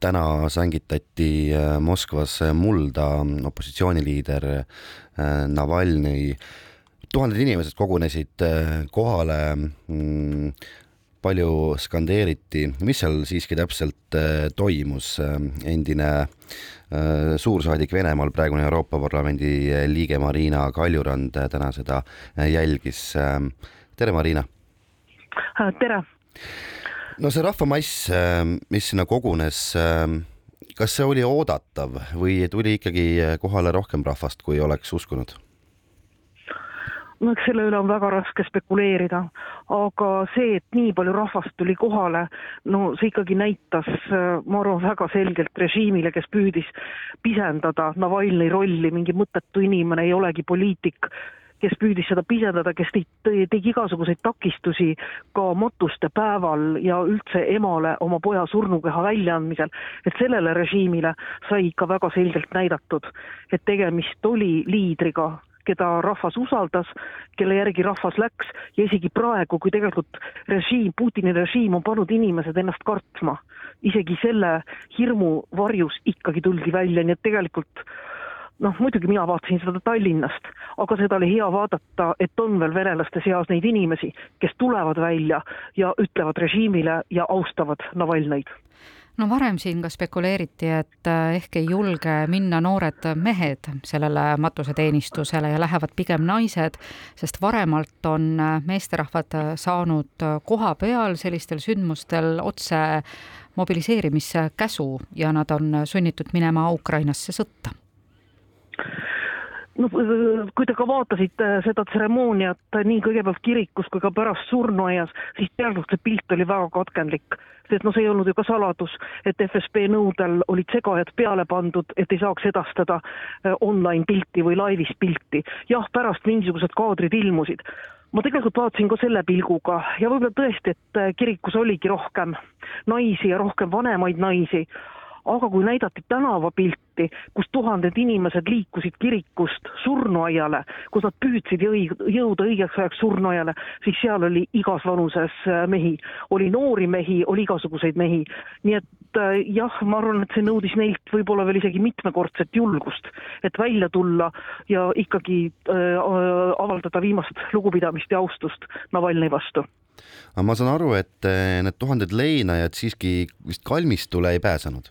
täna sängitati Moskvas mulda opositsiooniliider Navalnõi. tuhanded inimesed kogunesid kohale mm, palju skandeeriti, mis seal siiski täpselt äh, toimus, endine äh, suursaadik Venemaal, praegune Euroopa Parlamendi liige Marina Kaljurand täna seda jälgis. tere, Marina. tere. No see rahvamass, mis sinna kogunes, kas see oli oodatav või tuli ikkagi kohale rohkem rahvast, kui oleks uskunud? no eks selle üle on väga raske spekuleerida, aga see, et nii palju rahvast tuli kohale, no see ikkagi näitas, ma arvan, väga selgelt režiimile, kes püüdis pisendada Navalnõi rolli, mingi mõttetu inimene ei olegi poliitik, kes püüdis seda pisendada, kes tegi, tegi igasuguseid takistusi ka matuste päeval ja üldse emale oma poja surnukeha väljaandmisel, et sellele režiimile sai ikka väga selgelt näidatud, et tegemist oli liidriga, keda rahvas usaldas, kelle järgi rahvas läks. Ja isegi praegu, kui tegelikult režiim, Putini režiim on pannud inimesed ennast kartma, isegi selle hirmu varjus ikkagi tuldi välja, nii et tegelikult noh, muidugi mina vaatasin seda Tallinnast, aga seda oli hea vaadata, et on veel venelaste seas neid inimesi, kes tulevad välja ja ütlevad režiimile ja austavad Navalnõid. No varem siin ka spekuleeriti, et äh, ehk ei julge minna noored mehed sellele matuseteenistusele ja lähevad pigem naised, sest varemalt on äh, meesterahvad äh, saanud koha peal sellistel sündmustel otse mobiliseerimiskäsu ja nad on sunnitud minema Ukrainasse sõtta noh, kui te ka vaatasite seda tseremooniat nii kõigepealt kirikus kui ka pärast surnuaias, siis tegelikult see pilt oli väga katkendlik. sest noh, see ei olnud ju ka saladus, et FSB nõudel olid segajad peale pandud, et ei saaks edastada äh, online pilti või laivis pilti. jah, pärast mingisugused kaadrid ilmusid ma tegelikult vaatasin ka selle pilguga ja võib-olla tõesti, et äh, kirikus oligi rohkem naisi ja rohkem vanemaid naisi, aga kui näidati tänavapilti, kus tuhanded inimesed liikusid kirikust surnuaiale, kus nad püüdsid jõuda õigeks ajaks surnuaiale, siis seal oli igas vanuses äh, mehi, oli noori mehi, oli igasuguseid mehi. nii et äh, jah, ma arvan, et see nõudis neilt võib-olla veel isegi mitmekordset julgust, et välja tulla ja ikkagi äh, avaldada viimast lugupidamist ja austust Navalnõi vastu. Aga ma saan aru, et äh, need tuhanded leinajad siiski vist kalmistule ei pääsenud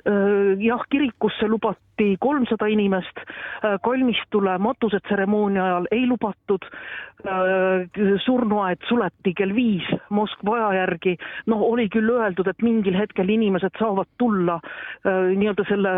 jah, kirikusse lubati kolmsada inimest, kalmistule matusetseremoonia ajal ei lubatud, surnuaed suleti kell viis Moskva aja järgi, noh, oli küll öeldud, et mingil hetkel inimesed saavad tulla nii-öelda selle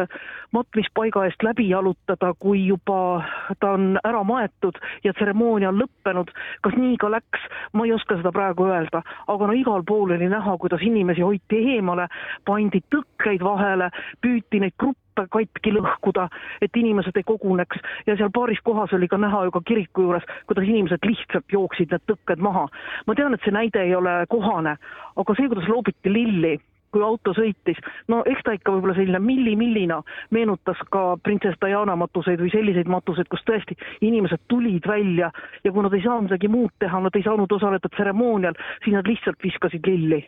matmispaiga eest läbi jalutada, kui juba ta on ära maetud ja tseremoonia on lõppenud, kas nii ka läks, ma ei oska seda praegu öelda, aga no igal pool oli näha, kuidas inimesi hoiti eemale, pandi tõkkeid vahele, püüti neid gruppe katki lõhkuda, et inimesed ei koguneks ja seal paaris kohas oli ka näha ju ka kiriku juures, kuidas inimesed lihtsalt jooksid need tõkked maha. ma tean, et see näide ei ole kohane, aga see, kuidas loobiti lilli kui auto sõitis, no eks ta ikka võib-olla selline milli-millina meenutas ka printsess Diana matuseid või selliseid matuseid, kus tõesti inimesed tulid välja ja kui nad ei saanud midagi muud teha, nad ei saanud osaleda tseremoonial, siis nad lihtsalt viskasid lilli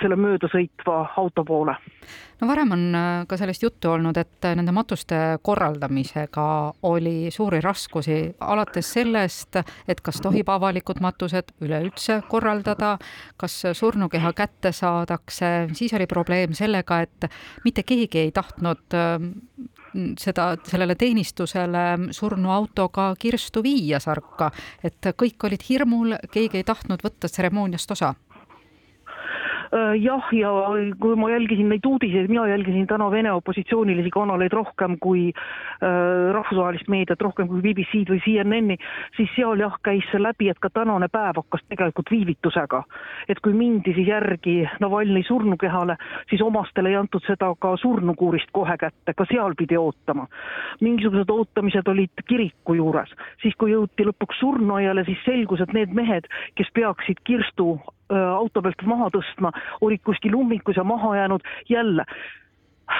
selle möödasõitva auto poole. no varem on äh, ka sellest juttu olnud, et äh, nende matuste korraldamisega oli suuri raskusi, alates sellest, et kas tohib avalikud matused üleüldse korraldada, kas surnukeha kätte saadakse, siis oli probleem sellega, et mitte keegi ei tahtnud seda, sellele teenistusele surnuautoga kirstu viia sarka, et kõik olid hirmul, keegi ei tahtnud võtta tseremooniast osa. Äh, jah, ja kui ma jälgisin neid uudiseid, mina jälgisin täna Vene opositsioonilisi kanaleid rohkem kui äh, rahvusvahelist meediat, rohkem kui BBC-d või CNN-i, siis seal jah, käis see läbi, et ka tänane päev hakkas tegelikult viivitusega. et kui mindi siis järgi Navalnõi surnukehale, siis omastele ei antud seda ka surnukuurist kohe kätte, ka seal pidi ootama. mingisugused ootamised olid kiriku juures, siis kui jõuti lõpuks surnuaiale, siis selgus, et need mehed, kes peaksid kirstu auto pealt maha tõstma, olid kuskil ummikus ja maha jäänud, jälle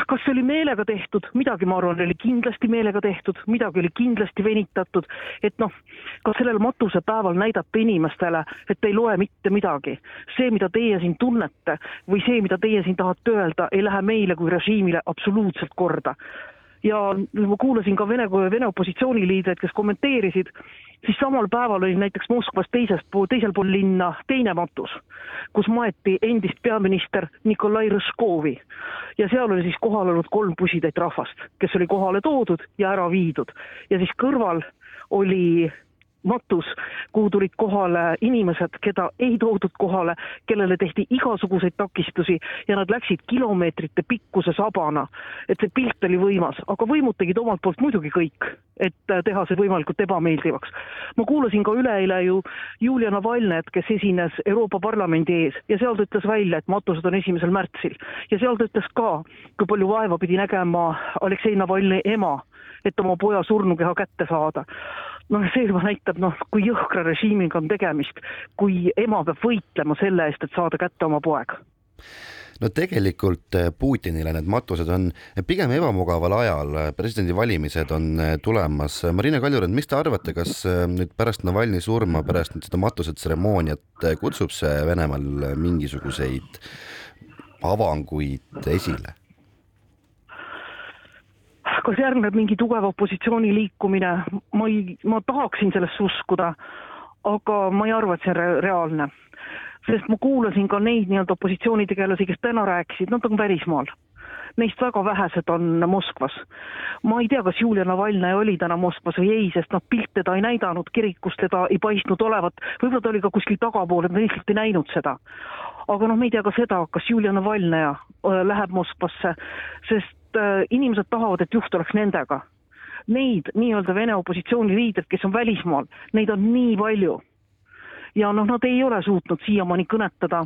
kas see oli meelega tehtud, midagi, ma arvan, oli kindlasti meelega tehtud, midagi oli kindlasti venitatud, et noh, ka sellel matusepäeval näidata inimestele, et ei loe mitte midagi. see, mida teie siin tunnete või see, mida teie siin tahate öelda, ei lähe meile kui režiimile absoluutselt korda. Ja ma kuulasin ka Vene, Vene opositsiooniliidreid, kes kommenteerisid, siis samal päeval oli näiteks Moskvas teisest pool, teisel pool linna teine matus, kus maeti endist peaminister Nikolai Rõškovi. ja seal oli siis kohal olnud kolm pusitäit rahvast, kes oli kohale toodud ja ära viidud. ja siis kõrval oli matus, kuhu tulid kohale inimesed, keda ei toodud kohale, kellele tehti igasuguseid takistusi ja nad läksid kilomeetrite pikkuse sabana. et see pilt oli võimas, aga võimud tegid omalt poolt muidugi kõik, et teha see võimalikult ebameeldivaks. ma kuulasin ka üleeile ju Julia Navalnõt, kes esines Euroopa Parlamendi ees ja seal ta ütles välja, et matused on esimesel märtsil ja seal ta ütles ka, kui palju vaeva pidi nägema Aleksei Navalnõi ema, et oma poja surnukeha kätte saada noh, see juba näitab, noh, kui jõhkra režiimiga on tegemist, kui ema peab võitlema selle eest, et saada kätte oma poeg no tegelikult eh, Putinile need matused on pigem ebamugaval ajal, presidendivalimised on eh, tulemas. Marina Kaljurand, mis te arvate, kas eh, nüüd pärast Navalnõi surma, pärast nüüd seda matusetseremooniat kutsub see Venemaal mingisuguseid avanguid esile? Kas järgneb mingi tugev opositsiooniliikumine, ma ei, ma tahaksin sellesse uskuda, aga ma ei arva, et see on re reaalne. sest ma kuulasin ka neid nii-öelda opositsioonitegelasi, kes täna rääkisid, nad on välismaal. Neist väga vähesed on Moskvas. ma ei tea, kas Julia Navalnõi oli täna Moskvas või ei, sest noh, pilte ta ei näidanud, kirikus teda ei paistnud olevat, võib-olla ta oli ka kuskil tagapool, et me lihtsalt ei näinud seda aga noh, me ei tea ka seda, kas Julia Navalnõja äh, läheb Moskvasse, sest äh, inimesed tahavad, et juht oleks nendega. Neid nii-öelda Vene opositsiooni liidreid, kes on välismaal, neid on nii palju. ja noh, nad ei ole suutnud siiamaani kõnetada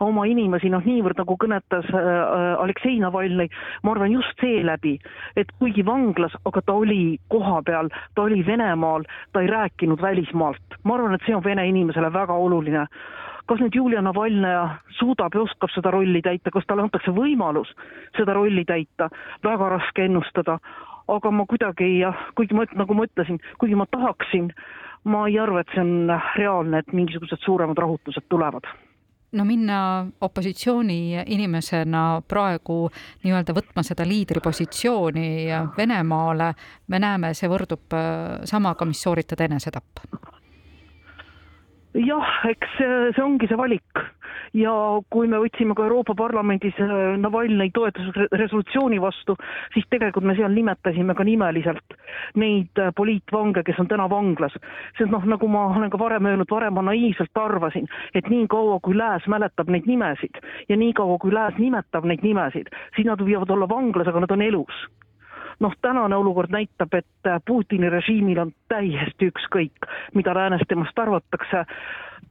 oma inimesi noh, niivõrd nagu kõnetas äh, äh Aleksei Navalnõi, ma arvan just seeläbi, et kuigi vanglas, aga ta oli kohapeal, ta oli Venemaal, ta ei rääkinud välismaalt. ma arvan, et see on vene inimesele väga oluline. Kas nüüd Julia Navalnõja suudab ja oskab seda rolli täita, kas talle antakse võimalus seda rolli täita, väga raske ennustada. aga ma kuidagi jah, kuigi ma, nagu ma ütlesin, kuigi ma tahaksin, ma ei arva, et see on reaalne, et mingisugused suuremad rahutused tulevad no minna opositsiooni inimesena praegu nii-öelda võtma seda liidripositsiooni Venemaale, me näeme, see võrdub äh, samaga, mis sooritada enesetapp jah, eks see, ongi see valik ja kui me võtsime ka Euroopa Parlamendis äh, Navalnõi toetusresolutsiooni vastu, siis tegelikult me seal nimetasime ka nimeliselt neid äh, poliitvange, kes on täna vanglas. sest noh, nagu ma olen ka varem öelnud, varem ma naiivselt arvasin, et nii kaua, kui Lääs mäletab neid nimesid ja nii kaua, kui Lääs nimetab neid nimesid, siis nad võivad olla vanglas, aga nad on elus noh, tänane olukord näitab, et äh, Putini režiimil on täiesti ükskõik, mida läänes temast arvatakse.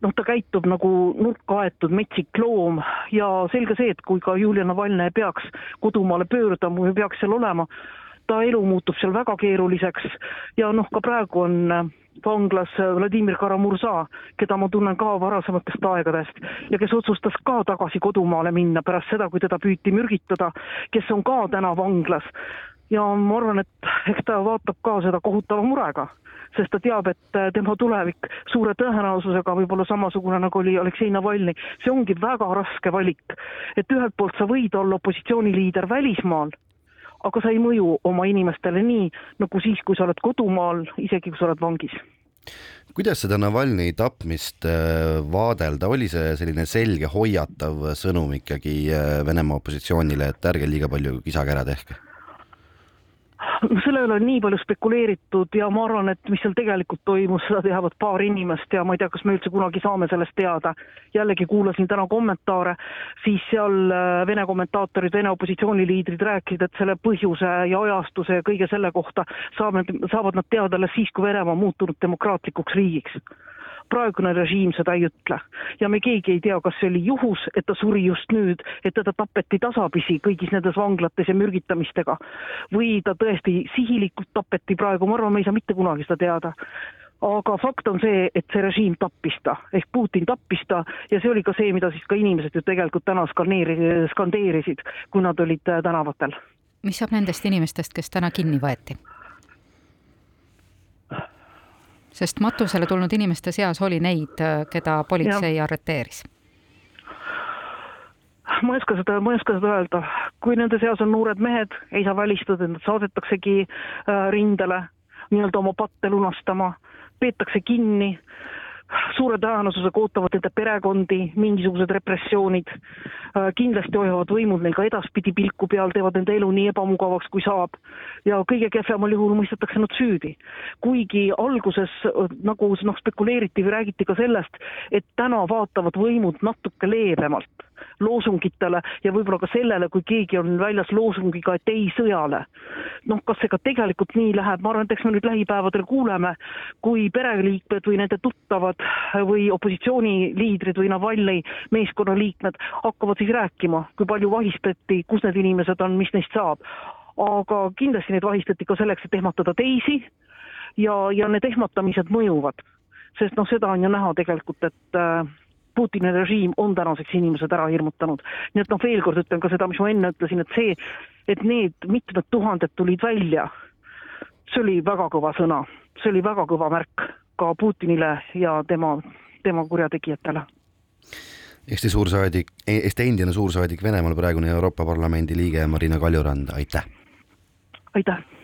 noh, ta käitub nagu nurka aetud metsik loom ja selge see, et kui ka Julia Navalnõi peaks kodumaale pöörduma või peaks seal olema, ta elu muutub seal väga keeruliseks ja noh, ka praegu on äh, vanglas äh, Vladimir Karamurza, keda ma tunnen ka varasematest aegadest ja kes otsustas ka tagasi kodumaale minna pärast seda, kui teda püüti mürgitada, kes on ka täna vanglas ja ma arvan, et eks ta vaatab ka seda kohutava murega, sest ta teab, et äh, tema tulevik suure tõenäosusega võib olla samasugune, nagu oli Aleksei Navalnõi. see ongi väga raske valik, et ühelt poolt sa võid olla opositsiooniliider välismaal, aga sa ei mõju oma inimestele nii, nagu siis, kui sa oled kodumaal, isegi kui sa oled vangis kuidas seda Navalnõi tapmist äh, vaadelda, oli see selline selge hoiatav sõnum ikkagi äh, Venemaa opositsioonile, et ärge liiga palju kisakära tehke? Selle üle on nii palju spekuleeritud ja ma arvan, et mis seal tegelikult toimus, seda teavad paar inimest ja ma ei tea, kas me üldse kunagi saame sellest teada. jällegi kuulasin täna kommentaare, siis seal äh, Vene kommentaatorid, Vene opositsiooniliidrid rääkisid, et selle põhjuse ja ajastuse ja kõige selle kohta saame, saavad nad teada alles siis, kui Venemaa on muutunud demokraatlikuks riigiks praegune režiim seda ei ütle. ja me keegi ei tea, kas see oli juhus, et ta suri just nüüd, et teda tapeti tasapisi kõigis nendes vanglates ja mürgitamistega või ta tõesti sihilikult tapeti praegu, ma arvan, me ei saa mitte kunagi seda teada aga fakt on see, et see režiim tappis ta ehk Putin tappis ta ja see oli ka see, mida siis ka inimesed ju tegelikult täna skaneeri-, skandeerisid, kui nad olid tänavatel. mis saab nendest inimestest, kes täna kinni võeti? Sest matusele tulnud inimeste seas oli neid, keda politsei ja. arreteeris ma ei oska seda, ma ei oska seda öelda, kui nende seas on noored mehed, ei saa välistada, et nad saadetaksegi äh, rindele nii-öelda oma patte lunastama, peetakse kinni suure tõenäosusega ootavad nende perekondi mingisugused repressioonid. Äh, kindlasti hoiavad võimud neil ka edaspidi pilku peal, teevad nende elu nii ebamugavaks, kui saab. ja kõige kehvemal juhul mõistetakse nad süüdi. kuigi alguses äh, nagu noh, spekuleeriti või räägiti ka sellest, et täna vaatavad võimud natuke leebemalt loosungitele ja võib-olla ka sellele, kui keegi on väljas loosungiga, et ei sõjale. noh, kas see ka tegelikult nii läheb, ma arvan, et eks me nüüd lähipäevadel kuuleme, kui pereliikmed või nende tuttavad või opositsiooniliidrid või Navalnõi meeskonnaliikmed hakkavad siis rääkima, kui palju vahistati, kus need inimesed on, mis neist saab. aga kindlasti neid vahistati ka selleks, et ehmatada teisi ja, ja need ehmatamised mõjuvad. sest noh, seda on ju näha tegelikult, et äh, Putini režiim on tänaseks inimesed ära hirmutanud. nii et noh, veel kord ütlen ka seda, mis ma enne ütlesin, et see, et need mitmed tuhanded tulid välja, see oli väga kõva sõna, see oli väga kõva märk ka Putinile ja tema, tema kurjategijatele. Eesti suursaadik, Eesti endine suursaadik Venemaal, praegune Euroopa Parlamendi liige Marina Kaljurand, aitäh! aitäh!